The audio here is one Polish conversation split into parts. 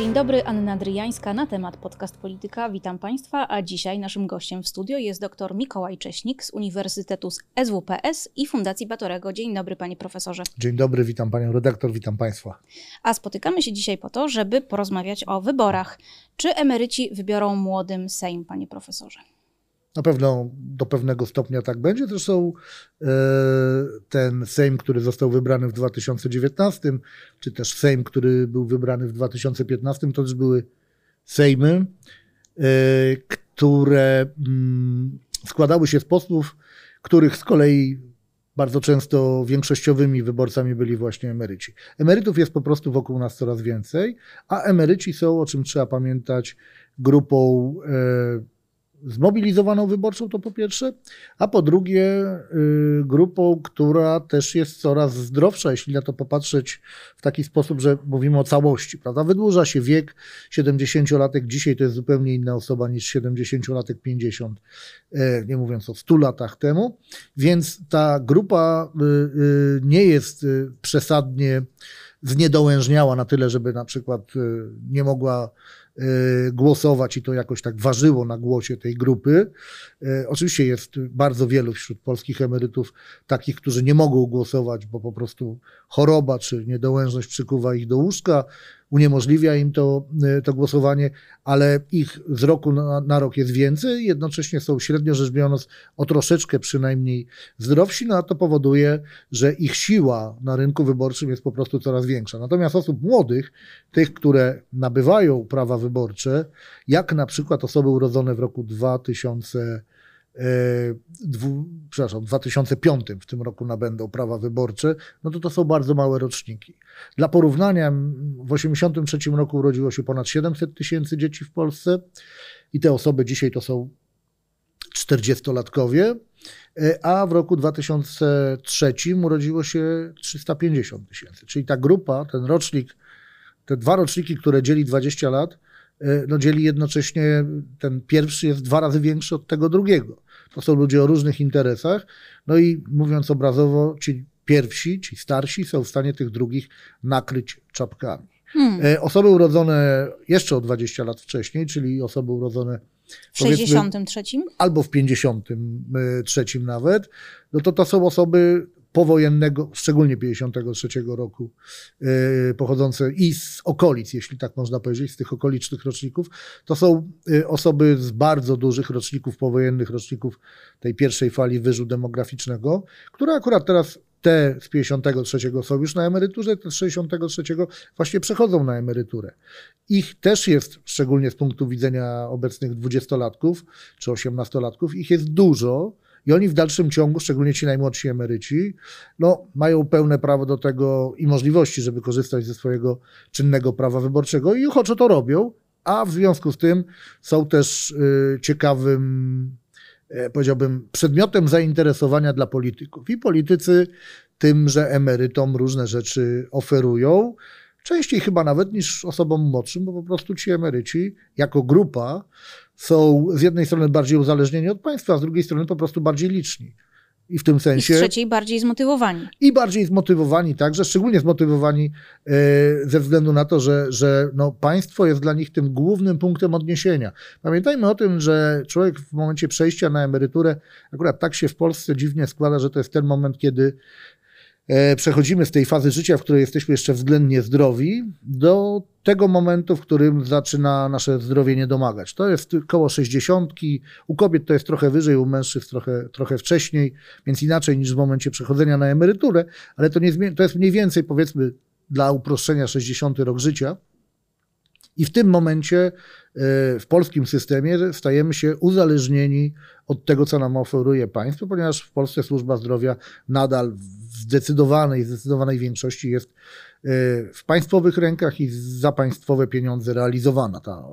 Dzień dobry, Anna Dryjańska na temat podcast Polityka. Witam Państwa, a dzisiaj naszym gościem w studio jest dr Mikołaj Cześnik z Uniwersytetu z SWPS i Fundacji Batorego. Dzień dobry, panie profesorze. Dzień dobry, witam panią redaktor, witam państwa. A spotykamy się dzisiaj po to, żeby porozmawiać o wyborach. Czy emeryci wybiorą młodym Sejm, panie profesorze? Na pewno do pewnego stopnia tak będzie. Zresztą e, ten Sejm, który został wybrany w 2019, czy też Sejm, który był wybrany w 2015, to też były Sejmy, e, które mm, składały się z posłów, których z kolei bardzo często większościowymi wyborcami byli właśnie emeryci. Emerytów jest po prostu wokół nas coraz więcej, a emeryci są, o czym trzeba pamiętać, grupą e, zmobilizowaną wyborczą, to po pierwsze, a po drugie y, grupą, która też jest coraz zdrowsza, jeśli na to popatrzeć w taki sposób, że mówimy o całości, prawda? Wydłuża się wiek 70-latek, dzisiaj to jest zupełnie inna osoba niż 70-latek 50, e, nie mówiąc o 100 latach temu, więc ta grupa y, y, nie jest przesadnie zniedołężniała na tyle, żeby na przykład nie mogła głosować i to jakoś tak ważyło na głosie tej grupy. E, oczywiście jest bardzo wielu wśród polskich emerytów takich, którzy nie mogą głosować, bo po prostu choroba czy niedołężność przykuwa ich do łóżka, uniemożliwia im to, e, to głosowanie, ale ich z roku na, na rok jest więcej, jednocześnie są średnio rzecz biorąc o troszeczkę przynajmniej zdrowsi, no a to powoduje, że ich siła na rynku wyborczym jest po prostu coraz większa. Natomiast osób młodych, tych, które nabywają prawa wyborcze, jak na przykład osoby urodzone w roku 2000, e, dwu, przepraszam, 2005 w tym roku nabędą prawa wyborcze, no to to są bardzo małe roczniki. Dla porównania, w 1983 roku urodziło się ponad 700 tysięcy dzieci w Polsce i te osoby dzisiaj to są 40-latkowie, e, a w roku 2003 urodziło się 350 tysięcy. Czyli ta grupa, ten rocznik, te dwa roczniki, które dzieli 20 lat, e, no dzieli jednocześnie, ten pierwszy jest dwa razy większy od tego drugiego. To są ludzie o różnych interesach, no i mówiąc obrazowo, ci pierwsi, ci starsi są w stanie tych drugich nakryć czapkami. Hmm. E, osoby urodzone jeszcze o 20 lat wcześniej, czyli osoby urodzone w 63? Albo w 53 nawet, no to to są osoby powojennego, szczególnie 53 roku, yy, pochodzące i z okolic, jeśli tak można powiedzieć, z tych okolicznych roczników, to są yy, osoby z bardzo dużych roczników powojennych, roczników tej pierwszej fali wyżu demograficznego, które akurat teraz te z 53 są już na emeryturze, te z 63 właśnie przechodzą na emeryturę. Ich też jest, szczególnie z punktu widzenia obecnych dwudziestolatków czy osiemnastolatków, ich jest dużo i oni w dalszym ciągu, szczególnie ci najmłodsi emeryci, no, mają pełne prawo do tego i możliwości, żeby korzystać ze swojego czynnego prawa wyborczego i ochoczo to robią, a w związku z tym są też y, ciekawym E, powiedziałbym, przedmiotem zainteresowania dla polityków. I politycy tymże emerytom różne rzeczy oferują, częściej chyba nawet niż osobom młodszym, bo po prostu ci emeryci jako grupa są z jednej strony bardziej uzależnieni od państwa, a z drugiej strony po prostu bardziej liczni. I w tym sensie. I z trzeciej bardziej zmotywowani. I bardziej zmotywowani także, szczególnie zmotywowani e, ze względu na to, że, że no, państwo jest dla nich tym głównym punktem odniesienia. Pamiętajmy o tym, że człowiek w momencie przejścia na emeryturę, akurat tak się w Polsce dziwnie składa, że to jest ten moment, kiedy przechodzimy z tej fazy życia, w której jesteśmy jeszcze względnie zdrowi, do tego momentu, w którym zaczyna nasze zdrowie nie domagać. To jest koło 60. U kobiet to jest trochę wyżej, u mężczyzn trochę, trochę wcześniej, więc inaczej niż w momencie przechodzenia na emeryturę, ale to, nie, to jest mniej więcej, powiedzmy, dla uproszczenia 60 rok życia. I w tym momencie e, w polskim systemie stajemy się uzależnieni od tego, co nam oferuje państwo, ponieważ w Polsce służba zdrowia nadal zdecydowanej, zdecydowanej większości jest e, w państwowych rękach i za państwowe pieniądze realizowana ta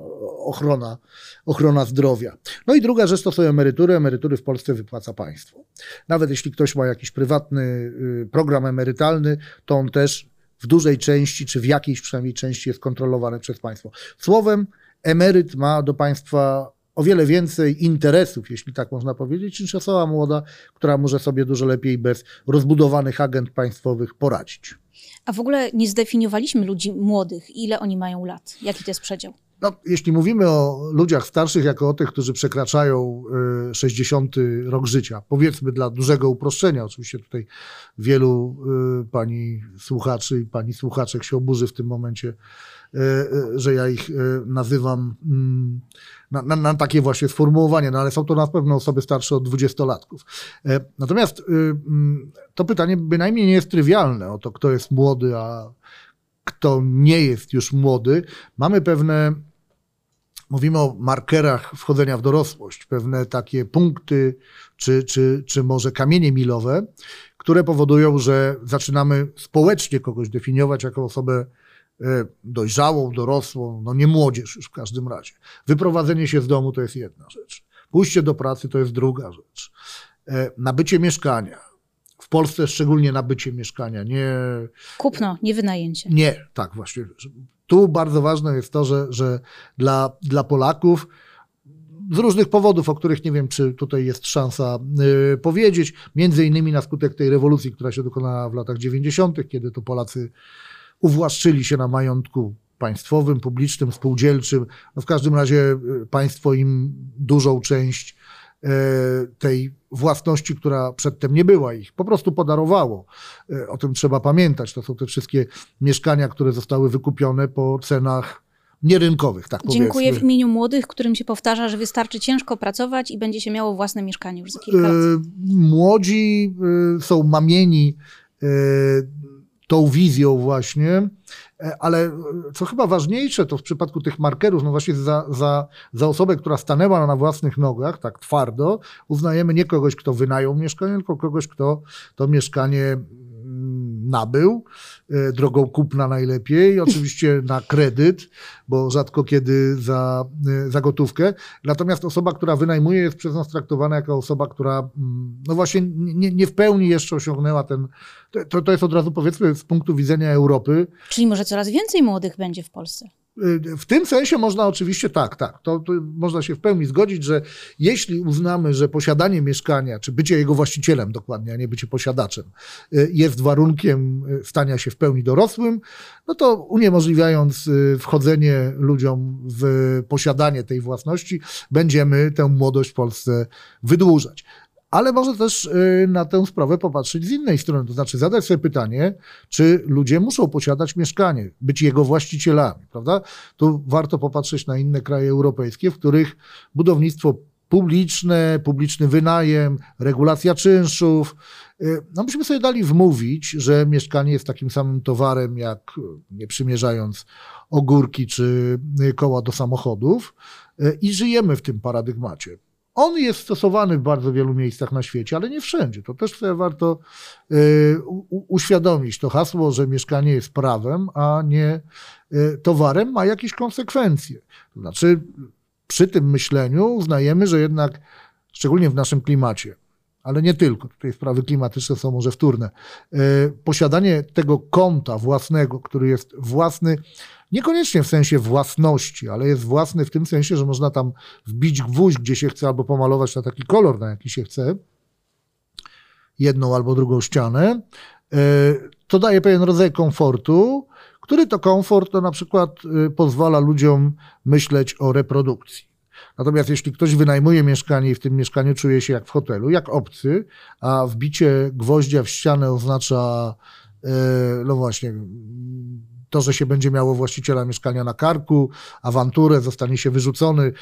ochrona, ochrona zdrowia. No i druga rzecz to są emerytury. Emerytury w Polsce wypłaca państwo. Nawet jeśli ktoś ma jakiś prywatny y, program emerytalny, to on też w dużej części, czy w jakiejś przynajmniej części jest kontrolowany przez państwo. Słowem, emeryt ma do państwa o wiele więcej interesów, jeśli tak można powiedzieć, niż osoba młoda, która może sobie dużo lepiej bez rozbudowanych agent państwowych poradzić. A w ogóle nie zdefiniowaliśmy ludzi młodych. Ile oni mają lat? Jaki to jest przedział? No, jeśli mówimy o ludziach starszych jako o tych, którzy przekraczają 60 rok życia, powiedzmy dla dużego uproszczenia, oczywiście tutaj wielu pani słuchaczy i pani słuchaczek się oburzy w tym momencie, że ja ich nazywam mm, na, na, na, takie właśnie sformułowanie, no ale są to na pewno osoby starsze od dwudziestolatków. Natomiast mm, to pytanie bynajmniej nie jest trywialne o to, kto jest młody, a kto nie jest już młody. Mamy pewne mówimy o markerach wchodzenia w dorosłość, pewne takie punkty, czy, czy, czy może kamienie milowe, które powodują, że zaczynamy społecznie kogoś definiować jako osobę e, dojrzałą, dorosłą, no nie młodzież już w każdym razie. Wyprowadzenie się z domu to jest jedna rzecz. Pójście do pracy to jest druga rzecz. E, nabycie mieszkania. W Polsce szczególnie nabycie mieszkania, nie. Kupno, nie wynajęcie. Nie, tak właśnie tu bardzo ważne jest to, że, że dla, dla Polaków z różnych powodów, o których nie wiem, czy tutaj jest szansa y, powiedzieć, między innymi na skutek tej rewolucji, która się dokonała w latach 90., kiedy to Polacy uwłaszczyli się na majątku państwowym, publicznym, spółdzielczym. No w każdym razie y, państwo im dużą część E, tej własności, która przedtem nie była ich, po prostu podarowało. E, o tym trzeba pamiętać. To są te wszystkie mieszkania, które zostały wykupione po cenach nierynkowych, tak Dziękuję powiedzmy. w imieniu młodych, którym się powtarza, że wystarczy ciężko pracować i będzie się miało własne mieszkanie już za kilka lat. E, młodzi są mamieni tą wizją właśnie, e, ale e, co chyba ważniejsze, to w przypadku tych markerów, no właśnie za, za, za osobę, która stanęła na własnych nogach, tak twardo, uznajemy nie kogoś, kto wynajął mieszkanie, tylko kogoś, kto to mieszkanie nabył, e, drogą kupna najlepiej, oczywiście na kredyt, bo rzadko kiedy za, e, za gotówkę. Natomiast osoba, która wynajmuje, jest przez nas traktowana jako osoba, która mm, no właśnie nie, nie w pełni jeszcze osiągnęła ten. To, to jest od razu powiedzmy z punktu widzenia Europy. Czyli może coraz więcej młodych będzie w Polsce. W tym sensie można oczywiście tak, tak, to, to, można się w pełni zgodzić, że jeśli uznamy, że posiadanie mieszkania, czy bycie jego właścicielem dokładnie, a nie bycie posiadaczem, y, jest warunkiem y, stania się w pełni dorosłym, no to uniemożliwiając y, wchodzenie ludziom w posiadanie tej własności, będziemy tę młodość w Polsce wydłużać ale może też y, na tę sprawę popatrzeć z innej strony, to znaczy zadać sobie pytanie, czy ludzie muszą posiadać mieszkanie, być jego właścicielami, prawda? Tu warto popatrzeć na inne kraje europejskie, w których budownictwo publiczne, publiczny wynajem, regulacja czynszów. Y, no myśmy sobie dali wmówić, że mieszkanie jest takim samym towarem, jak nie przymierzając ogórki czy koła do samochodów y, i żyjemy w tym paradygmacie. On jest stosowany w bardzo wielu miejscach na świecie, ale nie wszędzie. To też sobie warto y, uświadomić. To hasło, że mieszkanie jest prawem, a nie y, towarem, ma jakieś konsekwencje. To znaczy, przy tym myśleniu uznajemy, że jednak, szczególnie w naszym klimacie, ale nie tylko, tutaj sprawy klimatyczne są może wtórne, y, posiadanie tego konta własnego, który jest własny Niekoniecznie w sensie własności, ale jest własny w tym sensie, że można tam wbić gwóźdź, gdzie się chce, albo pomalować na taki kolor, na jaki się chce, jedną albo drugą ścianę. E, to daje pewien rodzaj komfortu, który to komfort to na przykład e, pozwala ludziom myśleć o reprodukcji. Natomiast jeśli ktoś wynajmuje mieszkanie i w tym mieszkaniu czuje się jak w hotelu, jak obcy, a wbicie gwoździa w ścianę oznacza, e, no właśnie, to, że się będzie miało właściciela mieszkania na karku, awanturę, zostanie się wyrzucony,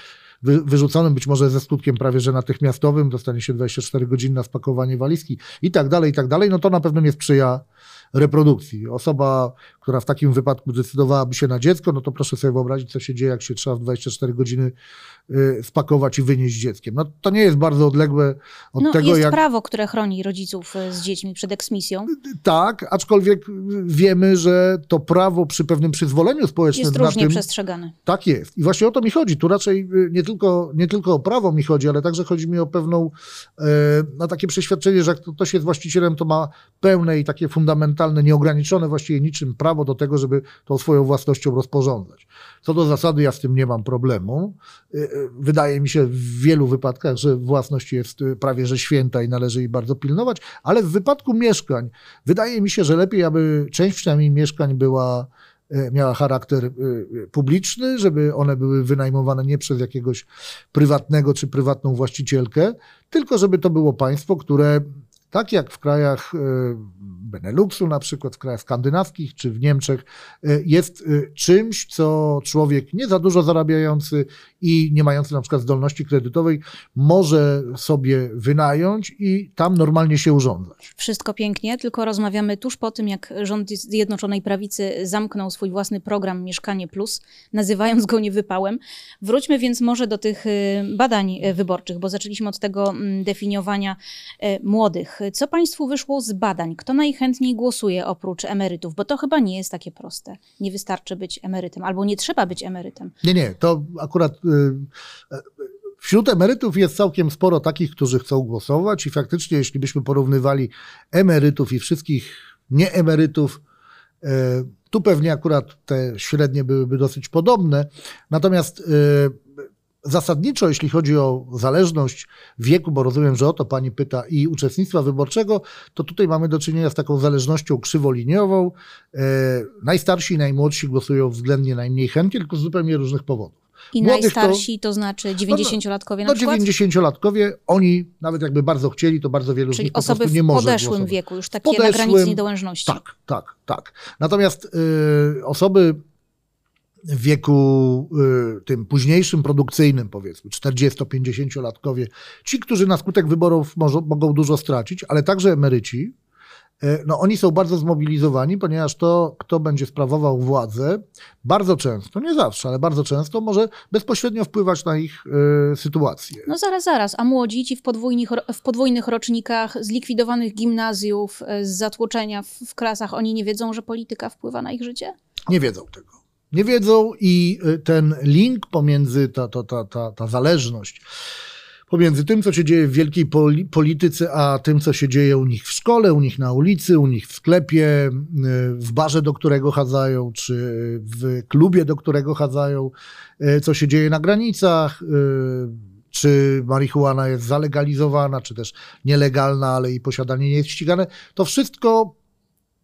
wy, wyrzuconym być może ze skutkiem prawie że natychmiastowym, dostanie się 24 godziny na spakowanie walizki i tak dalej, i tak dalej, no to na pewno nie sprzyja reprodukcji. Osoba, która w takim wypadku decydowałaby się na dziecko, no to proszę sobie wyobrazić, co się dzieje, jak się trzeba w 24 godziny y, spakować i wynieść dzieckiem. No to nie jest bardzo odległe od no, tego, jest jak... prawo, które chroni rodziców y, z dziećmi przed eksmisją. Tak, aczkolwiek wiemy, że to prawo przy pewnym przyzwoleniu społecznym jest różnie tym, przestrzegane. Tak jest. I właśnie o to mi chodzi. Tu raczej y, nie tylko, nie tylko o prawo mi chodzi, ale także chodzi mi o pewną, na takie przeświadczenie, że jak ktoś jest właścicielem, to ma pełne i takie fundamentalne fundamentalne, nieograniczone właściwie niczym prawo do tego, żeby tą swoją własnością rozporządzać. Co do zasady, ja z tym nie mam problemu. Y, y, wydaje mi się w wielu wypadkach, że własność jest prawie że święta i należy jej bardzo pilnować, ale w wypadku mieszkań, wydaje mi się, że lepiej, aby część przynajmniej mieszkań była miała charakter publiczny, żeby one były wynajmowane nie przez jakiegoś prywatnego czy prywatną właścicielkę, tylko żeby to było państwo, które tak jak w krajach Beneluxu, na przykład w krajach skandynawskich czy w Niemczech, e, jest e, czymś, co człowiek nie za dużo zarabiający i nie mający na przykład zdolności kredytowej może sobie wynająć i tam normalnie się urządzać. Wszystko pięknie, tylko rozmawiamy tuż po tym, jak rząd Zjednoczonej Prawicy zamknął swój własny program Mieszkanie Plus, nazywając go niewypałem. Wróćmy więc może do tych badań wyborczych, bo zaczęliśmy od tego mm, definiowania młodych. Co Państwu wyszło z badań? Kto najchętniej głosuje oprócz emerytów? Bo to chyba nie jest takie proste. Nie wystarczy być emerytem, albo nie trzeba być emerytem. Nie, nie, to akurat. Y, wśród emerytów jest całkiem sporo takich, którzy chcą głosować, i faktycznie, jeśli byśmy porównywali emerytów i wszystkich nieemerytów, y, tu pewnie akurat te średnie byłyby dosyć podobne. Natomiast y, zasadniczo, jeśli chodzi o zależność wieku, bo rozumiem, że o to pani pyta, i uczestnictwa wyborczego, to tutaj mamy do czynienia z taką zależnością krzywoliniową. E, najstarsi i najmłodsi głosują względnie najmniej chętnie, tylko z zupełnie różnych powodów. I Młodych najstarsi to, to znaczy 90-latkowie na no, przykład? No 90-latkowie, oni nawet jakby bardzo chcieli, to bardzo wielu Czyli z nich po prostu nie może w podeszłym głosować. wieku, już takie podeszłym, na granicy niedołężności. Tak, tak, tak. Natomiast y, osoby w wieku y, tym późniejszym, produkcyjnym, powiedzmy, 40-50-latkowie, ci, którzy na skutek wyborów może, mogą dużo stracić, ale także emeryci, y, no oni są bardzo zmobilizowani, ponieważ to, kto będzie sprawował władzę, bardzo często, nie zawsze, ale bardzo często może bezpośrednio wpływać na ich y, sytuację. No zaraz, zaraz, a młodzi ci w podwójnych, w podwójnych rocznikach zlikwidowanych gimnazjów, z zatłoczenia w, w klasach, oni nie wiedzą, że polityka wpływa na ich życie? Nie wiedzą tego nie wiedzą i y, ten link pomiędzy, ta, ta, ta, ta, ta zależność pomiędzy tym, co się dzieje w wielkiej polityce, a tym, co się dzieje u nich w szkole, u nich na ulicy, u nich w sklepie, y, w barze, do którego chadzają, czy w klubie, do którego chadzają, y, co się dzieje na granicach, czy marihuana jest zalegalizowana, czy też nielegalna, ale jej posiadanie nie jest ścigane. To wszystko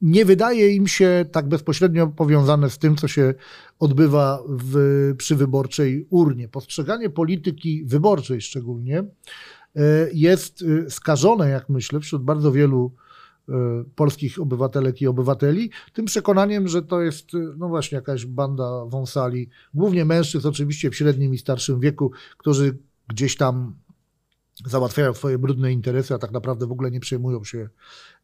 nie wydaje im się tak bezpośrednio powiązane z tym, co się odbywa w, przy wyborczej urnie. Postrzeganie polityki wyborczej szczególnie e, jest e, skażone, jak myślę, wśród bardzo wielu e, polskich obywatelek i obywateli, tym przekonaniem, że to jest no właśnie jakaś banda wąsali, głównie mężczyzn oczywiście w średnim i starszym wieku, którzy gdzieś tam załatwiają swoje brudne interesy, a tak naprawdę w ogóle nie przejmują się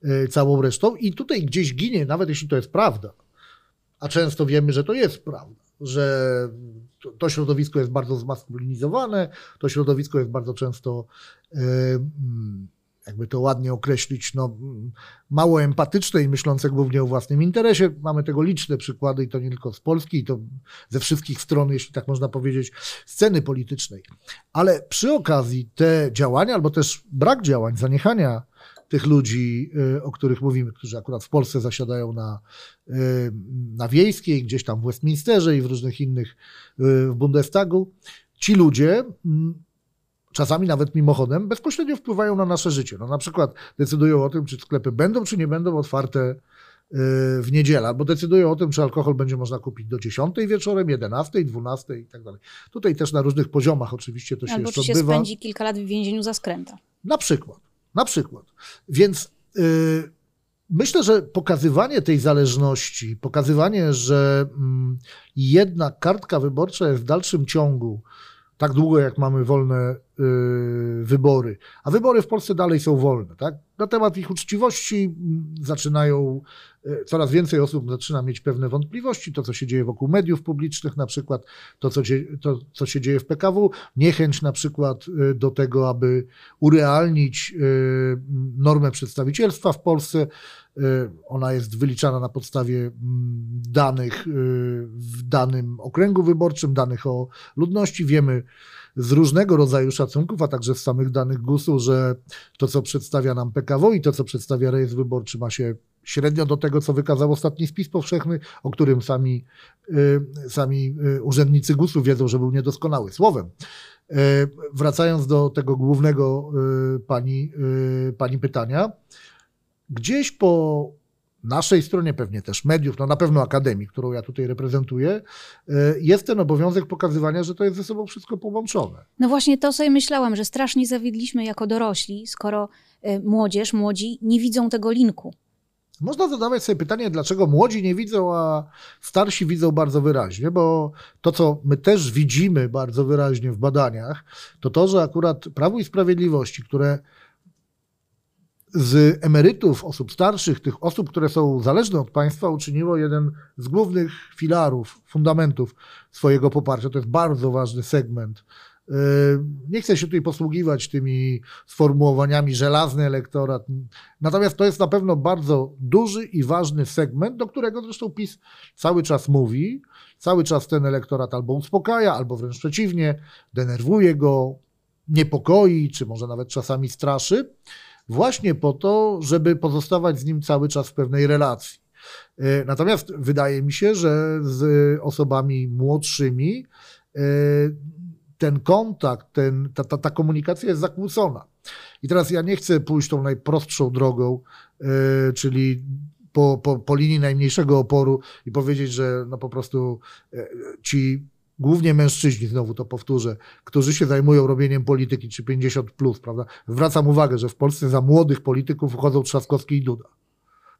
e, całą resztą. I tutaj gdzieś ginie, nawet jeśli to jest prawda, a często wiemy, że to jest prawda, że to środowisko jest bardzo zmaskulinizowane, to środowisko jest bardzo często mm, jakby to ładnie określić, no, mało empatyczne i myślące głównie o własnym interesie. Mamy tego liczne przykłady i to nie tylko z Polski, i to ze wszystkich stron, jeśli tak można powiedzieć, sceny politycznej. Ale przy okazji te działania, albo też brak działań, zaniechania tych ludzi, y, o których mówimy, którzy akurat w Polsce zasiadają na, y, na wiejskiej, gdzieś tam w Westminsterze i w różnych innych, y, w Bundestagu, ci ludzie mm, czasami nawet mimochodem, bezpośrednio wpływają na nasze życie. No, na przykład decydują o tym, czy sklepy będą, czy nie będą otwarte y, w niedzielę, albo decydują o tym, czy alkohol będzie można kupić do 10 wieczorem, 11, 12 i tak dalej. Tutaj też na różnych poziomach oczywiście to się albo jeszcze czy się spędzi kilka lat w więzieniu za skręta. Na przykład, na przykład. Więc yy, myślę, że pokazywanie tej zależności, pokazywanie, że yy, jednak kartka wyborcza jest w dalszym ciągu tak długo jak mamy wolne wybory. A wybory w Polsce dalej są wolne. Tak? Na temat ich uczciwości mm, zaczynają, y, coraz więcej osób zaczyna mieć pewne wątpliwości. To, co się dzieje wokół mediów publicznych, na przykład to, co, to, co się dzieje w PKW, niechęć na przykład y, do tego, aby urealnić normę przedstawicielstwa w Polsce. Ona jest wyliczana na podstawie mm, danych w danym okręgu wyborczym, danych o ludności. Wiemy, z różnego rodzaju szacunków, a także z samych danych GUS-u, że to, co przedstawia nam PKW i to, co przedstawia rejestr wyborczy, ma się średnio do tego, co wykazał ostatni spis powszechny, o którym sami, y, sami y, urzędnicy GUS-u wiedzą, że był niedoskonały. Słowem, y, wracając do tego głównego pani, pani pytania, gdzieś po naszej stronie, pewnie też mediów, no na pewno Akademii, którą ja tutaj reprezentuję, jest ten obowiązek pokazywania, że to jest ze sobą wszystko połączone. No właśnie to sobie myślałam, że strasznie zawiedliśmy jako dorośli, skoro młodzież, młodzi nie widzą tego linku. Można zadawać sobie pytanie, dlaczego młodzi nie widzą, a starsi widzą bardzo wyraźnie, bo to, co my też widzimy bardzo wyraźnie w badaniach, to to, że akurat Prawo i Sprawiedliwości, które z emerytów, osób starszych, tych osób, które są zależne od państwa, uczyniło jeden z głównych filarów, fundamentów swojego poparcia. To jest bardzo ważny segment Yy, nie chcę się tutaj posługiwać tymi sformułowaniami żelazny elektorat. Natomiast to jest na pewno bardzo duży i ważny segment, do którego zresztą PiS cały czas mówi. Cały czas ten elektorat albo uspokaja, albo wręcz przeciwnie, denerwuje go, niepokoi, czy może nawet czasami straszy, właśnie po to, żeby pozostawać z nim cały czas w pewnej relacji. Yy, natomiast wydaje mi się, że z osobami młodszymi yy, ten kontakt, ten, ta, ta, ta komunikacja jest zakłócona. I teraz ja nie chcę pójść tą najprostszą drogą, yy, czyli po, po, po linii najmniejszego oporu i powiedzieć, że no po prostu ci głównie mężczyźni, znowu to powtórzę, którzy się zajmują robieniem polityki, czy 50 plus, prawda? Zwracam uwagę, że w Polsce za młodych polityków wchodzą Trzaskowski i Duda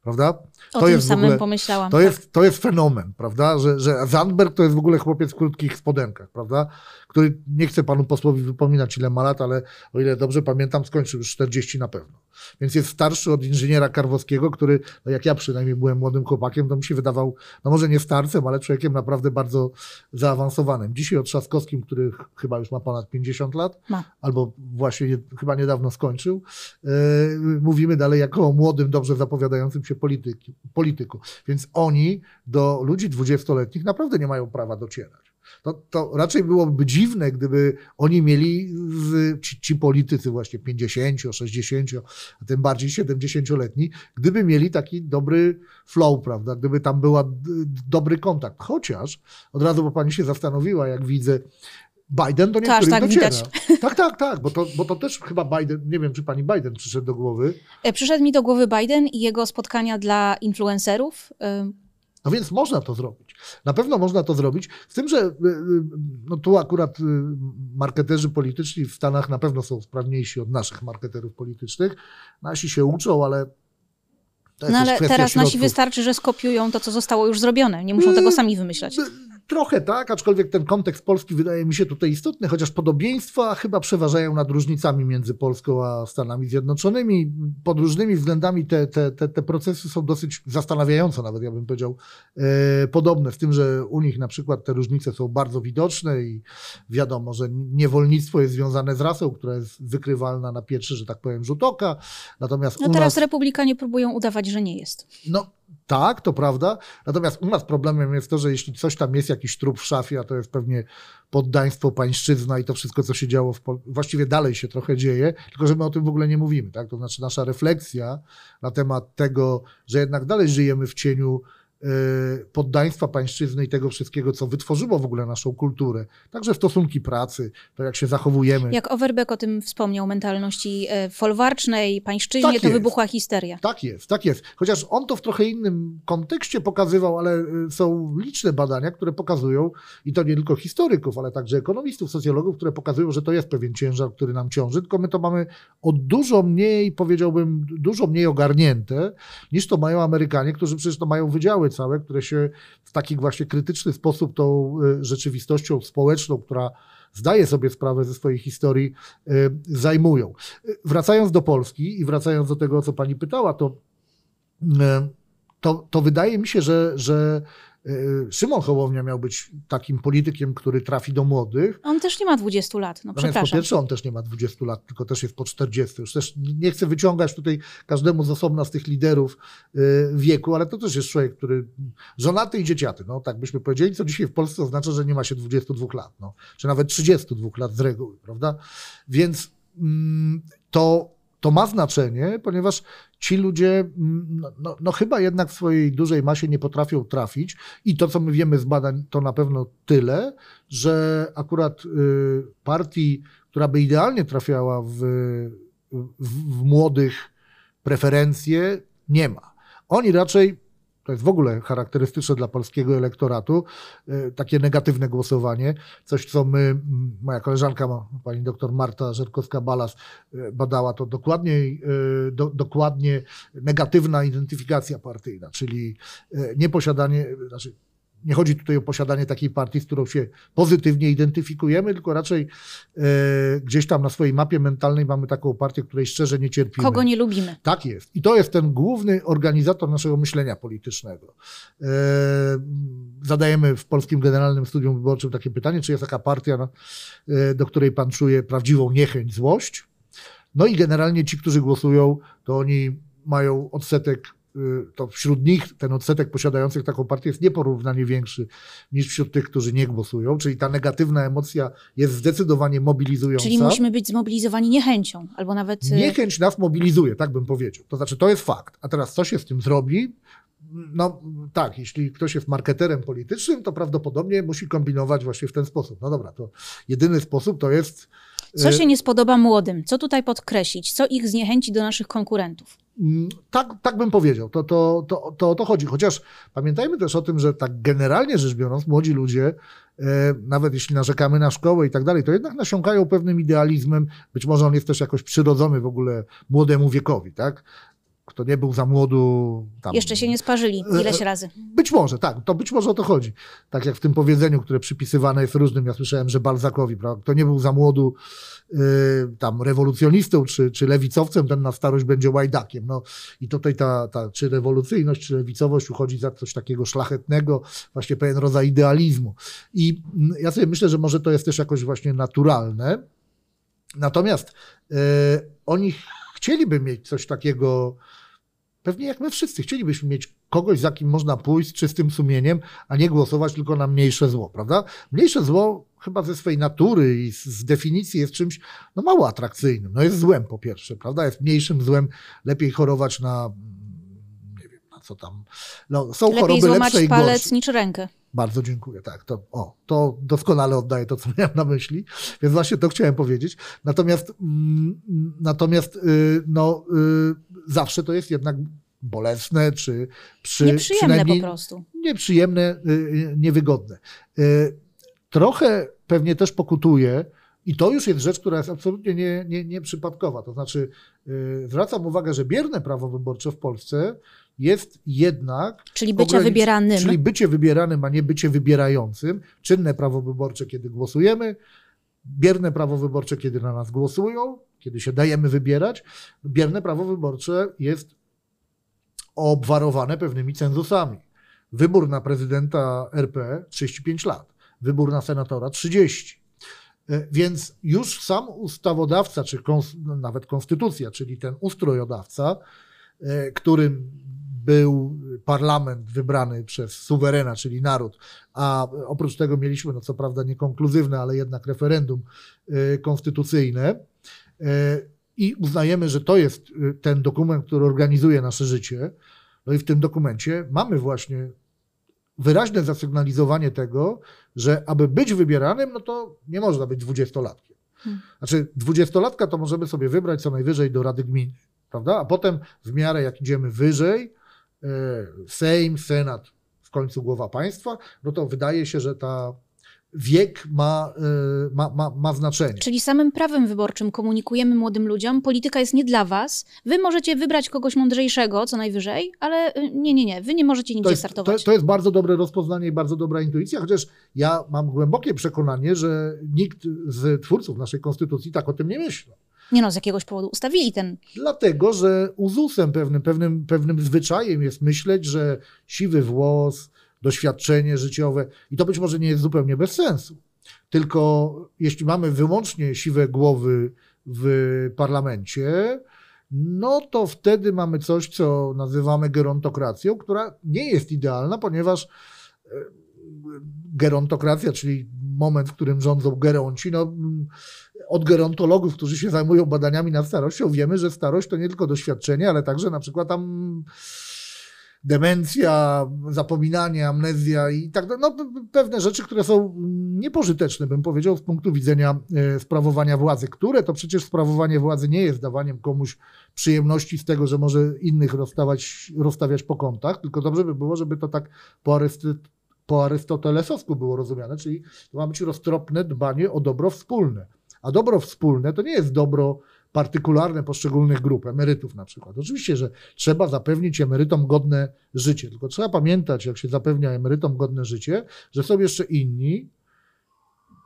prawda? O to tym jest samym ogóle, pomyślałam. To, tak. jest, to jest fenomen, prawda? Że, że Zandberg to jest w ogóle chłopiec w krótkich spodenkach, prawda? Który, nie chcę panu posłowi wypominać ile ma lat, ale o ile dobrze pamiętam, skończył już 40 na pewno. Więc jest starszy od inżyniera Karwowskiego, który, no jak ja przynajmniej byłem młodym chłopakiem, to mi się wydawał, no może nie starcem, ale człowiekiem naprawdę bardzo zaawansowanym. Dzisiaj o Trzaskowskim, który chyba już ma ponad 50 lat, ma. albo właśnie nie, chyba niedawno skończył, yy, mówimy dalej jako o młodym, dobrze zapowiadającym się polityki, polityku. Więc oni do ludzi dwudziestoletnich naprawdę nie mają prawa docierać. To, to raczej byłoby dziwne, gdyby oni mieli, ci, ci, politycy właśnie 50, 60, a tym bardziej 70-letni, gdyby mieli taki dobry flow, prawda, gdyby tam była dobry kontakt. Chociaż od razu, bo pani się zastanowiła, jak widzę, Biden do niektórych tak, dociera. Widać. Tak, tak, tak, bo to, bo to też chyba Biden, nie wiem, czy pani Biden przyszedł do głowy. E, przyszedł mi do głowy Biden i jego spotkania dla influencerów. No więc można to zrobić. Na pewno można to zrobić. Z tym, że y, y, no tu akurat y, marketerzy polityczni w Stanach na pewno są sprawniejsi od naszych marketerów politycznych. Nasi się uczą, ale no ale teraz środków. nasi wystarczy, że skopiują to, co zostało już zrobione. Nie muszą tego sami wymyślać. Trochę tak, aczkolwiek ten kontekst polski wydaje mi się tutaj istotny, chociaż podobieństwa chyba przeważają nad różnicami między Polską a Stanami Zjednoczonymi. Pod różnymi względami te, te, te, te procesy są dosyć zastanawiające, nawet ja bym powiedział, e, podobne, w tym, że u nich na przykład te różnice są bardzo widoczne i wiadomo, że niewolnictwo jest związane z rasą, która jest wykrywalna na pierwszy, że tak powiem, rzut oka. Natomiast no teraz nas... republikanie próbują udawać, że nie jest. No tak, to prawda. Natomiast u nas problemem jest to, że jeśli coś tam jest, jakiś trup w szafie, a to jest pewnie poddaństwo, pańszczyzna i to wszystko, co się działo, w Pol- właściwie dalej się trochę dzieje, tylko że my o tym w ogóle nie mówimy. Tak? To znaczy nasza refleksja na temat tego, że jednak dalej żyjemy w cieniu poddaństwa pańszczyzny i tego wszystkiego, co wytworzyło w ogóle naszą kulturę. Także stosunki pracy, to jak się zachowujemy. Jak Overbeck o tym wspomniał, mentalności e, folwarcznej, pańszczyźnie, tak to wybuchła histeria. Tak jest, tak jest. Chociaż on to w trochę innym kontekście pokazywał, ale y, są liczne badania, które pokazują, i to nie tylko historyków, ale także ekonomistów, socjologów, które pokazują, że to jest pewien ciężar, który nam ciąży, tylko my to mamy o dużo mniej, powiedziałbym, dużo mniej ogarnięte, niż to mają Amerykanie, którzy przecież to mają wydziały całe, które się w taki właśnie krytyczny sposób tą e, rzeczywistością społeczną, która zdaje sobie sprawę ze swojej historii, e, zajmują. E, wracając do Polski i wracając do tego, o co pani pytała, to, to, to wydaje mi się, że, że y, Szymon Hołownia miał być takim politykiem, który trafi do młodych. On też nie ma 20 lat, no Natomiast po przepraszam. pierwsze on też nie ma 20 lat, tylko też jest po 40. Już też nie chcę wyciągać tutaj każdemu z osobna z tych liderów y, wieku, ale to też jest człowiek, który żonaty i dzieciaty, no tak byśmy powiedzieli, co dzisiaj w Polsce oznacza, że nie ma się 22 lat, no, czy nawet 32 lat z reguły, prawda? Więc mm, to, to ma znaczenie, ponieważ ci ludzie mm, no, no, no chyba jednak w swojej dużej masie nie potrafią trafić i to, co my wiemy z badań, to na pewno tyle, że akurat y, partii, która by idealnie trafiała w, w, w młodych preferencje, nie ma. Oni raczej to jest w ogóle charakterystyczne dla polskiego elektoratu, y, takie negatywne głosowanie, coś co my, moja koleżanka, pani doktor Marta Żerkowska-Balas y, badała to dokładniej, y, do, dokładnie negatywna identyfikacja partyjna, czyli nieposiadanie, znaczy nie chodzi tutaj o posiadanie takiej partii, z którą się pozytywnie identyfikujemy, tylko raczej e, gdzieś tam na swojej mapie mentalnej mamy taką partię, której szczerze nie cierpimy. Kogo nie lubimy? Tak jest. I to jest ten główny organizator naszego myślenia politycznego. E, zadajemy w Polskim Generalnym Studium Wyborczym takie pytanie, czy jest taka partia, no, e, do której pan czuje prawdziwą niechęć, złość. No i generalnie ci, którzy głosują, to oni mają odsetek, to wśród nich ten odsetek posiadających taką partię jest nieporównanie większy niż wśród tych, którzy nie głosują, czyli ta negatywna emocja jest zdecydowanie mobilizująca. Czyli musimy być zmobilizowani niechęcią, albo nawet... y, Niechęć nas mobilizuje, tak bym powiedział. To znaczy, to jest fakt. A teraz co się z tym zrobi? No tak, jeśli ktoś jest marketerem politycznym, to prawdopodobnie musi kombinować właśnie w ten sposób. No dobra, to jedyny sposób to jest. Co e, się nie spodoba młodym? Co tutaj podkreślić? Co ich zniechęci do naszych konkurentów? Mm, Tak, tak bym powiedział. To, to, to, to o to chodzi. Chociaż pamiętajmy też o tym, że tak generalnie rzecz biorąc, młodzi ludzie, e, nawet jeśli narzekamy na szkołę i tak dalej, to jednak nasiąkają pewnym idealizmem. Być może on jest też jakoś przyrodzony w ogóle młodemu wiekowi, tak? Kto nie był za młodu. Tam, Jeszcze się nie sparzyli E, ileś razy. Być może, tak, to być może o to chodzi. Tak jak w tym powiedzeniu, które przypisywane jest różnym, ja słyszałem, że Balzakowi, prawda? Kto nie był za młodu y, tam rewolucjonistą czy, czy lewicowcem, ten na starość będzie łajdakiem. No i tutaj ta, ta czy rewolucyjność, czy lewicowość uchodzi za coś takiego szlachetnego, właśnie pewien rodzaj idealizmu. I mm, ja sobie myślę, że może to jest też jakoś właśnie naturalne. Natomiast y, oni chcieliby mieć coś takiego, pewnie jak my wszyscy, chcielibyśmy mieć kogoś, za kim można pójść z czystym sumieniem, a nie głosować tylko na mniejsze zło, prawda? Mniejsze zło chyba ze swej natury i z, definicji jest czymś no, mało atrakcyjnym. No jest złem po pierwsze, prawda? Jest mniejszym złem, lepiej chorować na mm, nie wiem, na co tam. No, są Lepiej choroby złamać lepsze i gorsze. palec niż rękę. Bardzo dziękuję. Tak, to, o, to doskonale oddaję to, co miałem na myśli, więc właśnie to chciałem powiedzieć. Natomiast, mm, natomiast y, no, y, zawsze to jest jednak bolesne, czy przy, Nieprzyjemne po prostu. nieprzyjemne, y, y, niewygodne. Y, Trochę pewnie też pokutuje, i to już jest rzecz, która jest absolutnie nie, nie, nieprzypadkowa. To znaczy, y, zwracam uwagę, że bierne prawo wyborcze w Polsce jest jednak Czyli bycia ogranic- wybieranym. Czyli bycie wybieranym, a nie bycie wybierającym. Czynne prawo wyborcze, kiedy głosujemy, bierne prawo wyborcze, kiedy na nas głosują, kiedy się dajemy wybierać. Bierne prawo wyborcze jest obwarowane pewnymi cenzusami. Wybór na prezydenta RP 35 lat, wybór na senatora 30. E, Więc już sam ustawodawca, czy kons- nawet konstytucja, czyli ten ustrojodawca, e, którym był parlament wybrany przez suwerena, czyli naród, a oprócz tego mieliśmy, no co prawda niekonkluzywne, ale jednak referendum e, konstytucyjne. E, I uznajemy, że to jest e, ten dokument, który organizuje nasze życie. No i w tym dokumencie mamy właśnie wyraźne zasygnalizowanie tego, że aby być wybieranym, no to nie można być dwudziestolatkiem. Hmm. Znaczy, dwudziestolatka to możemy sobie wybrać co najwyżej do Rady Gminy, prawda? A potem w miarę jak idziemy wyżej, Sejm, Senat, w końcu głowa państwa, no to wydaje się, że ta wiek ma, e, ma, ma, ma znaczenie. Czyli samym prawem wyborczym komunikujemy młodym ludziom, polityka jest nie dla was. Wy możecie wybrać kogoś mądrzejszego, co najwyżej, ale y, nie, nie, nie, wy nie możecie To nigdzie jest, to, startować. to jest bardzo dobre rozpoznanie i bardzo dobra intuicja, chociaż ja mam głębokie przekonanie, że nikt z twórców naszej konstytucji tak o tym nie myśli. Nie no, z jakiegoś powodu ustawili ten. Dlatego, że uzusem pewnym, pewnym, pewnym zwyczajem jest myśleć, że siwy włos, doświadczenie życiowe i to być może nie jest zupełnie bez sensu. Tylko jeśli mamy wyłącznie siwe głowy w parlamencie, no to wtedy mamy coś, co nazywamy gerontokracją, która nie jest idealna, ponieważ e, gerontokracja, czyli moment, w którym rządzą geronci, no, od gerontologów, którzy się zajmują badaniami nad starością, wiemy, że starość to nie tylko doświadczenie, ale także na przykład tam demencja, zapominanie, amnezja i tak dalej. No, pewne rzeczy, które są niepożyteczne, bym powiedział, z punktu widzenia e, sprawowania władzy. Które to przecież sprawowanie władzy nie jest dawaniem komuś przyjemności z tego, że może innych rozstawać, rozstawiać po kątach, tylko dobrze by było, żeby to tak po, Arysty, po arystotelesowsku było rozumiane, czyli to ma być roztropne dbanie o dobro wspólne. A dobro wspólne to nie jest dobro partykularne poszczególnych grup, emerytów na przykład. Oczywiście, że trzeba zapewnić emerytom godne życie, tylko trzeba pamiętać, jak się zapewnia emerytom godne życie, że są jeszcze inni,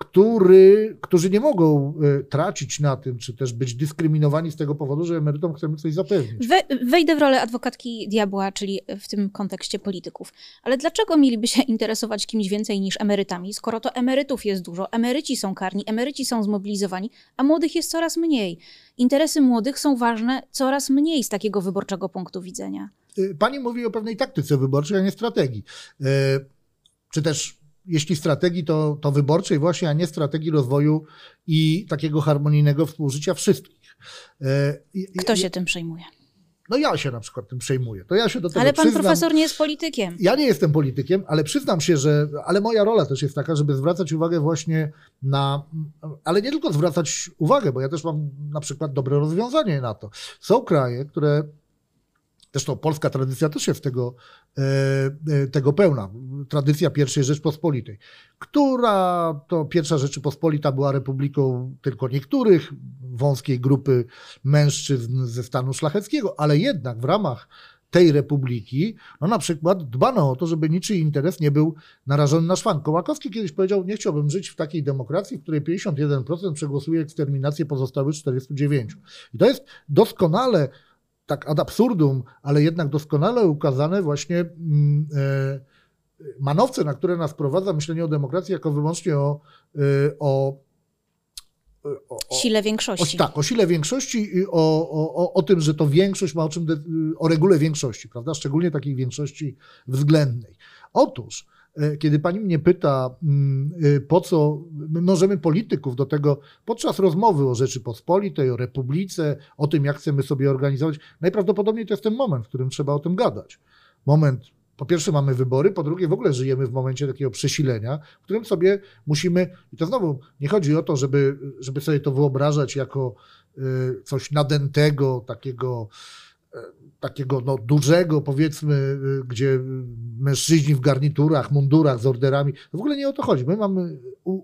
który, którzy nie mogą e, tracić na tym, czy też być dyskryminowani z tego powodu, że emerytom chcemy coś zapewnić. We, wejdę w rolę adwokatki diabła, czyli w tym kontekście polityków. Ale dlaczego mieliby się interesować kimś więcej niż emerytami, skoro to emerytów jest dużo, emeryci są karni, emeryci są zmobilizowani, a młodych jest coraz mniej? Interesy młodych są ważne coraz mniej z takiego wyborczego punktu widzenia. E, pani mówi o pewnej taktyce wyborczej, a nie strategii. E, czy też jeśli strategii, to, to wyborczej właśnie, a nie strategii rozwoju i takiego harmonijnego współżycia wszystkich. E, Kto się tym przejmuje? No ja się na przykład tym przejmuję. To ja się do tego ale pan przyznam. profesor nie jest politykiem. Ja nie jestem politykiem, ale przyznam się, że. Ale moja rola też jest taka, żeby zwracać uwagę właśnie na. Ale nie tylko zwracać uwagę, bo ja też mam na przykład dobre rozwiązanie na to. Są kraje, które Zresztą polska tradycja też jest tego, e, e, tego pełna. Tradycja pierwszej Rzeczpospolitej, która to pierwsza Rzeczypospolita była republiką tylko niektórych, wąskiej grupy mężczyzn ze stanu szlacheckiego, ale jednak w ramach tej republiki, no na przykład dbano o to, żeby niczyj interes nie był narażony na szwank. Kołakowski kiedyś powiedział, nie chciałbym żyć w takiej demokracji, w której 51% przegłosuje eksterminację pozostałych 49. I to jest doskonale tak ad absurdum, ale jednak doskonale ukazane właśnie mm, e, manowce, na które nas prowadza myślenie o demokracji jako wyłącznie o, e, o o, o, sile większości. O, tak, o sile większości i o, o, o tym, że to większość ma o czym, de, o regule większości, prawda? Szczególnie takiej większości względnej. Otóż kiedy pani mnie pyta, mm, e, po co my możemy polityków do tego podczas rozmowy o Rzeczypospolitej, o Republice, o tym, jak chcemy sobie organizować, najprawdopodobniej to jest ten moment, w którym trzeba o tym gadać. Moment, po pierwsze mamy wybory, po drugie w ogóle żyjemy w momencie takiego przesilenia, w którym sobie musimy, i to znowu nie chodzi o to, żeby, żeby sobie to wyobrażać jako e, coś nadętego, takiego takiego no, dużego, powiedzmy, y, gdzie mężczyźni w garniturach, mundurach z orderami. W ogóle nie o to chodzi. My mamy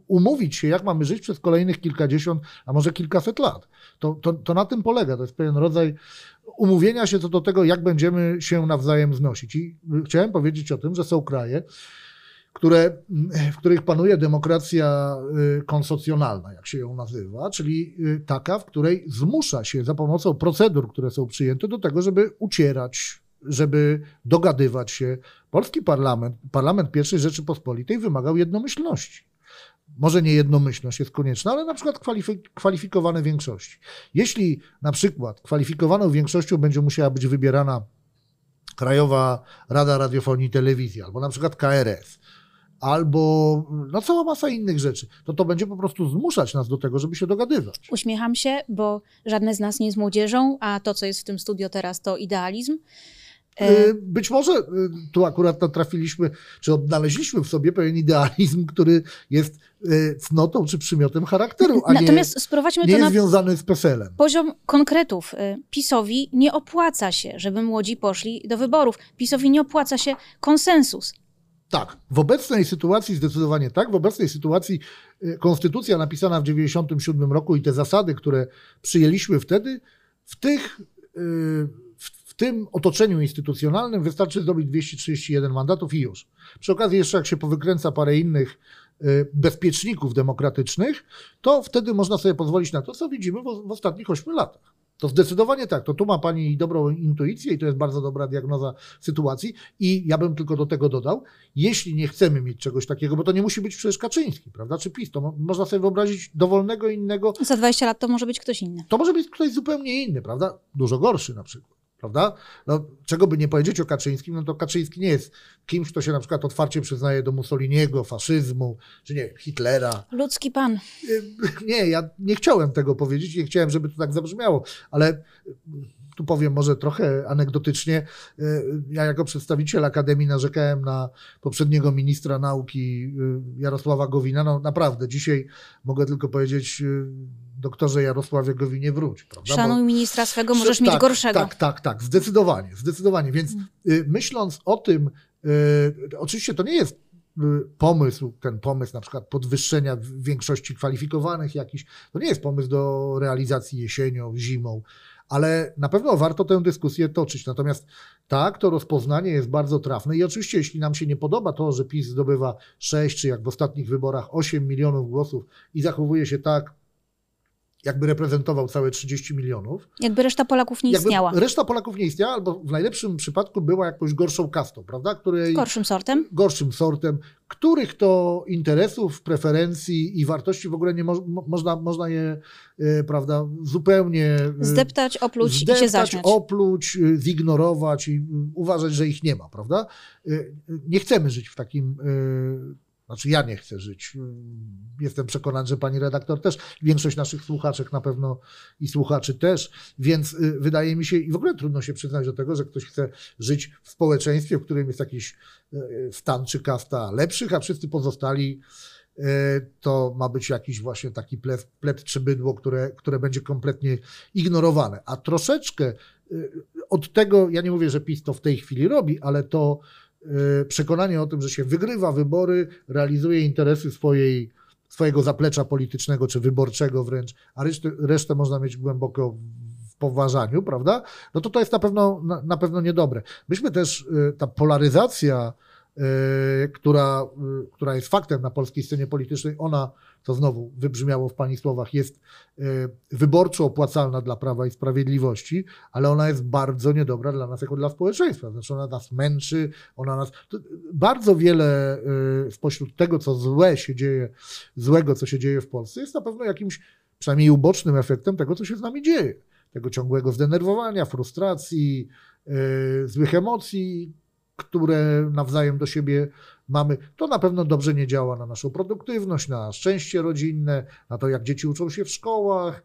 umówić się, jak mamy żyć przez kolejnych kilkadziesiąt, a może kilkaset lat. To, to, to na tym polega. To jest pewien rodzaj umówienia się co do tego, jak będziemy się nawzajem znosić. I chciałem powiedzieć o tym, że są kraje, które, w których panuje demokracja y, konsocjonalna, jak się ją nazywa, czyli y, taka, w której zmusza się za pomocą procedur, które są przyjęte, do tego, żeby ucierać, żeby dogadywać się. Polski parlament, parlament pierwszej Rzeczypospolitej wymagał jednomyślności. Może nie jednomyślność jest konieczna, ale na przykład kwalifikowane większości. Jeśli na przykład kwalifikowaną większością będzie musiała być wybierana Krajowa Rada Radiofonii i Telewizji, albo na przykład KRS, albo no cała masa innych rzeczy, to to będzie po prostu zmuszać nas do tego, żeby się dogadywać. Uśmiecham się, bo żadne z nas nie jest młodzieżą, a to, co jest w tym studio teraz, to idealizm. E, być może y, tu akurat natrafiliśmy, czy odnaleźliśmy w sobie pewien idealizm, który jest y, cnotą czy przymiotem charakteru, a Natomiast nie, sprowadźmy nie to jest związany z PESEL-em. Poziom konkretów. PiSowi nie opłaca się, żeby młodzi poszli do wyborów. PiSowi nie opłaca się konsensus. Tak, w obecnej sytuacji zdecydowanie tak. W obecnej sytuacji y, konstytucja napisana w 1997 roku i te zasady, które przyjęliśmy wtedy, w, tych, y, w tym otoczeniu instytucjonalnym wystarczy zdobyć 231 mandatów i już. Przy okazji jeszcze jak się powykręca parę innych y, bezpieczników demokratycznych, to wtedy można sobie pozwolić na to, co widzimy w ostatnich 8 latach. To zdecydowanie tak. To tu ma Pani dobrą intuicję i to jest bardzo dobra diagnoza sytuacji. I ja bym tylko do tego dodał, jeśli nie chcemy mieć czegoś takiego, bo to nie musi być przecież Kaczyński, prawda, czy PiS, to mo można sobie wyobrazić dowolnego innego. Za 20 lat to może być ktoś inny. To może być ktoś zupełnie inny, prawda? Dużo gorszy na przykład prawda? No, czego by nie powiedzieć o Kaczyńskim, no to Kaczyński nie jest kimś, kto się na przykład otwarcie przyznaje do Mussoliniego, faszyzmu, czy nie, Hitlera. Ludzki pan. Nie, ja nie chciałem tego powiedzieć, nie chciałem, żeby to tak zabrzmiało, ale tu powiem może trochę anegdotycznie. Ja jako przedstawiciel Akademii narzekałem na poprzedniego ministra nauki Jarosława Gowina. No naprawdę, dzisiaj mogę tylko powiedzieć doktorze Jarosławie Gowinie wróć. Prawda? Szanuj ministra swego, możesz tak, mieć gorszego. Tak, tak, tak, zdecydowanie, zdecydowanie. Więc y, myśląc o tym, y, oczywiście to nie jest y, pomysł, ten pomysł na przykład podwyższenia większości kwalifikowanych jakiś, to nie jest pomysł do realizacji jesienią, zimą, ale na pewno warto tę dyskusję toczyć. Natomiast tak, to rozpoznanie jest bardzo trafne i oczywiście jeśli nam się nie podoba to, że PiS zdobywa 6 czy jak w ostatnich wyborach 8 milionów głosów i zachowuje się tak, jakby reprezentował całe 30 milionów. Jakby reszta Polaków nie istniała. Reszta Polaków nie istniała, albo w najlepszym przypadku była jakąś gorszą kastą, prawda? Której, gorszym sortem. Gorszym sortem, których to interesów, preferencji i wartości w ogóle nie mo można, można je, e, prawda, zupełnie... E, zdeptać, opluć zdeptać, i się zaśmiać. opluć, e, zignorować i uważać, że ich nie ma, prawda? Nie chcemy żyć w takim znaczy ja nie chcę żyć. Jestem przekonany, że pani redaktor też, większość naszych słuchaczek na pewno i słuchaczy też, więc y, wydaje mi się, i w ogóle trudno się przyznać do tego, że ktoś chce żyć w społeczeństwie, w którym jest jakiś y, stan czy kasta lepszych, a wszyscy pozostali y, to ma być jakiś właśnie taki plet, plet czy bydło, które, które będzie kompletnie ignorowane. A troszeczkę od tego, ja nie mówię, że PiS to w tej chwili robi, ale to przekonanie o tym, że się wygrywa wybory, realizuje interesy swojej, swojego zaplecza politycznego czy wyborczego wręcz, a resztę, resztę można mieć głęboko w poważaniu, prawda? No to to jest na pewno, na, na pewno niedobre. Myśmy też, y, ta polaryzacja, która, która jest faktem na polskiej scenie politycznej, ona to znowu wybrzmiało w Pani słowach, jest e, wyborczo opłacalna dla Prawa i Sprawiedliwości, ale ona jest bardzo niedobra dla nas jako dla społeczeństwa. Znaczy ona nas męczy, ona nas... Bardzo wiele spośród tego, co złe się dzieje, złego, co się dzieje w Polsce, jest na pewno jakimś przynajmniej ubocznym efektem tego, co się z nami dzieje. Tego ciągłego zdenerwowania, frustracji, złych emocji, które nawzajem do siebie mamy, to na pewno dobrze nie działa na naszą produktywność, na szczęście rodzinne, na to, jak dzieci uczą się w szkołach,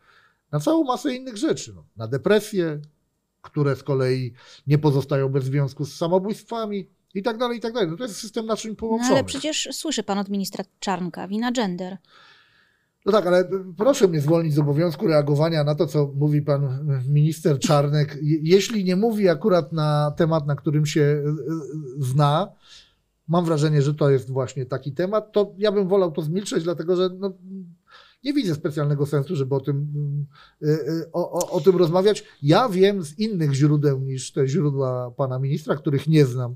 na całą masę innych rzeczy, no, na depresję, które z kolei nie pozostają bez związku z samobójstwami i tak dalej, i tak dalej. No to jest system naczyń połączony. No ale przecież słyszy pan od ministra Czarnka, wina gender. No tak, ale proszę mnie zwolnić z obowiązku reagowania na to, co mówi pan minister Czarnek. Jeśli nie mówi akurat na temat, na którym się e, e, zna, mam wrażenie, że to jest właśnie taki temat, to ja bym wolał to zmilczeć, dlatego że no, nie widzę specjalnego sensu, żeby o tym, e, o, o, o tym rozmawiać. Ja wiem z innych źródeł niż te źródła pana ministra, których nie znam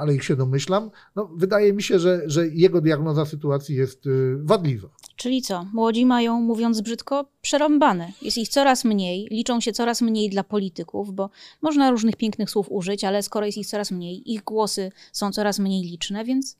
ale ich się domyślam, no, wydaje mi się, że, że jego diagnoza sytuacji jest y, wadliwa. Czyli co? Młodzi mają, mówiąc brzydko, przerąbane. Jest ich coraz mniej, liczą się coraz mniej dla polityków, bo można różnych pięknych słów użyć, ale skoro jest ich coraz mniej, ich głosy są coraz mniej liczne, więc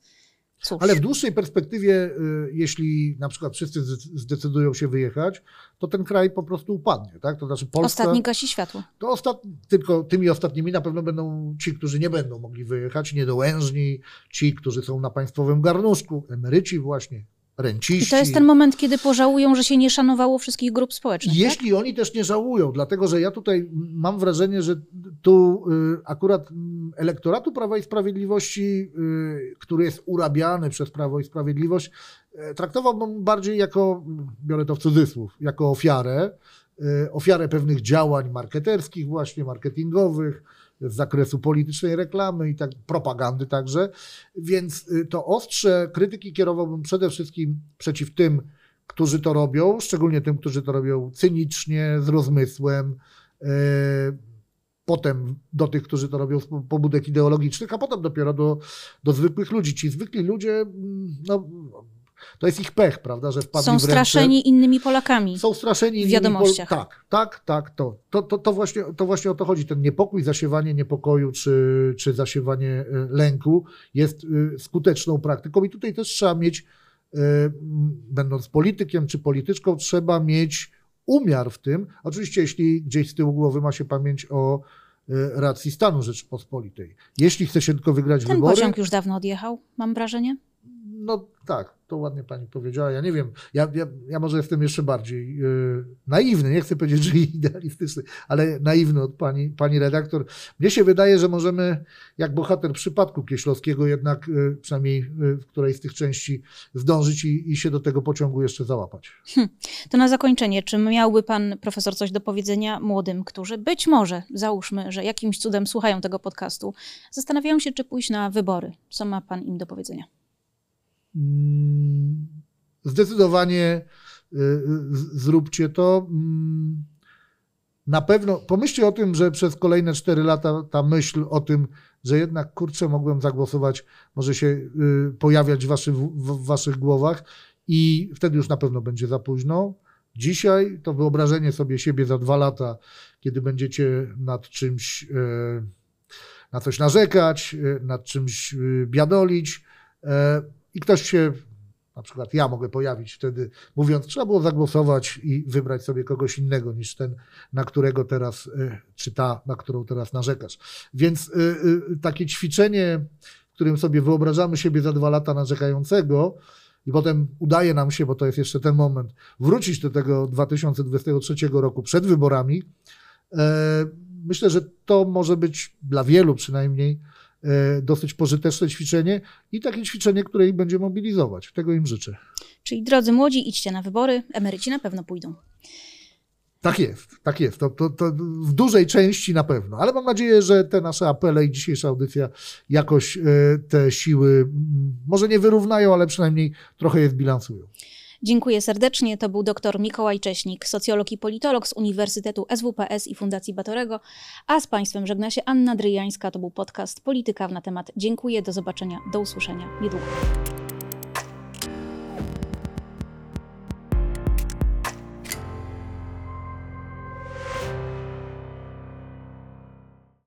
Cóż. Ale w dłuższej perspektywie, y, jeśli na przykład wszyscy zdecydują się wyjechać, to ten kraj po prostu upadnie. Tak? To znaczy Polska, Ostatni gasi światło. To ostat, tylko tymi ostatnimi na pewno będą ci, którzy nie będą mogli wyjechać, niedołężni, ci, którzy są na państwowym garnuszku, emeryci właśnie, renciści. I to jest ten moment, kiedy pożałują, że się nie szanowało wszystkich grup społecznych. Tak? Jeśli tak? oni też nie żałują, dlatego że ja tutaj mam wrażenie, że tu y, akurat elektoratu Prawa i Sprawiedliwości, y, który jest urabiany przez Prawo i Sprawiedliwość, y, traktowałbym bardziej jako, biorę to w cudzysłów, jako ofiarę, ofiarę pewnych działań marketerskich właśnie, marketingowych, z zakresu politycznej reklamy i tak, propagandy także. Więc y, to ostrze krytyki kierowałbym przede wszystkim przeciw tym, którzy to robią, szczególnie tym, którzy to robią cynicznie, z rozmysłem. Y, potem do tych, którzy to robią z pobudek ideologicznych, a potem dopiero do, do zwykłych ludzi. Ci zwykli ludzie, mm, no, to jest ich pech, prawda, że wpadli Są w ręce. straszeni innymi Polakami. Są straszeni innymi wiadomościach. Pol- tak, tak, tak. To, to, to, to, właśnie, to właśnie o to chodzi. Ten niepokój, zasiewanie niepokoju czy, czy zasiewanie e, lęku jest e, skuteczną praktyką i tutaj też trzeba mieć, e, będąc politykiem czy polityczką, trzeba mieć umiar w tym. Oczywiście, jeśli gdzieś z tyłu głowy ma się pamięć o racji stanu Rzeczypospolitej. Jeśli chce się tylko wygrać Ten wybory, pociąg już dawno odjechał, mam wrażenie. no tak, to ładnie pani powiedziała. Ja nie wiem, ja, ja, ja może jestem jeszcze bardziej yy, naiwny, nie chcę powiedzieć, że idealistyczny, ale naiwny od pani, pani redaktor. Mnie się wydaje, że możemy, jak bohater przypadku Kieślowskiego, jednak yy, przynajmniej yy, w którejś z tych części zdążyć i, i się do tego pociągu jeszcze załapać. To na zakończenie, czy miałby pan profesor coś do powiedzenia młodym, którzy być może, załóżmy, że jakimś cudem słuchają tego podcastu, zastanawiają się, czy pójść na wybory. Co ma pan im do powiedzenia? Mm, Zdecydowanie y, y, zróbcie to. Mm, Na pewno pomyślcie o tym, że przez kolejne 4 lata ta myśl o tym, że jednak kurczę, mogłem zagłosować, może się y, pojawiać w, waszy, w, waszych głowach i wtedy już na pewno będzie za późno. Dzisiaj to wyobrażenie sobie siebie za dwa lata, kiedy będziecie nad czymś, y, na coś narzekać, y, nad czymś biadolić, e, i ktoś się, na przykład ja mogę pojawić wtedy, mówiąc, trzeba było zagłosować i wybrać sobie kogoś innego niż ten, na którego teraz, y, czy ta, na którą teraz narzekasz. Więc y, y, takie ćwiczenie, w którym sobie wyobrażamy siebie za dwa lata narzekającego, i potem udaje nam się, bo to jest jeszcze ten moment, wrócić do tego 2023 roku przed wyborami. E, Myślę, że to może być dla wielu przynajmniej e, dosyć pożyteczne ćwiczenie i takie ćwiczenie, które ich będzie mobilizować. Tego im życzę. Czyli drodzy młodzi, idźcie na wybory, emeryci na pewno pójdą. Tak jest, tak jest. To, to, to w dużej części na pewno, ale mam nadzieję, że te nasze apele i dzisiejsza audycja jakoś e, te siły może nie wyrównają, ale przynajmniej trochę je zbilansują. Dziękuję serdecznie. To był dr Mikołaj Cześnik, socjolog i politolog z Uniwersytetu SWPS i Fundacji Batorego, a z Państwem żegna się Anna Dryjańska. To był podcast Polityka na temat. Dziękuję, do zobaczenia, do usłyszenia niedługo.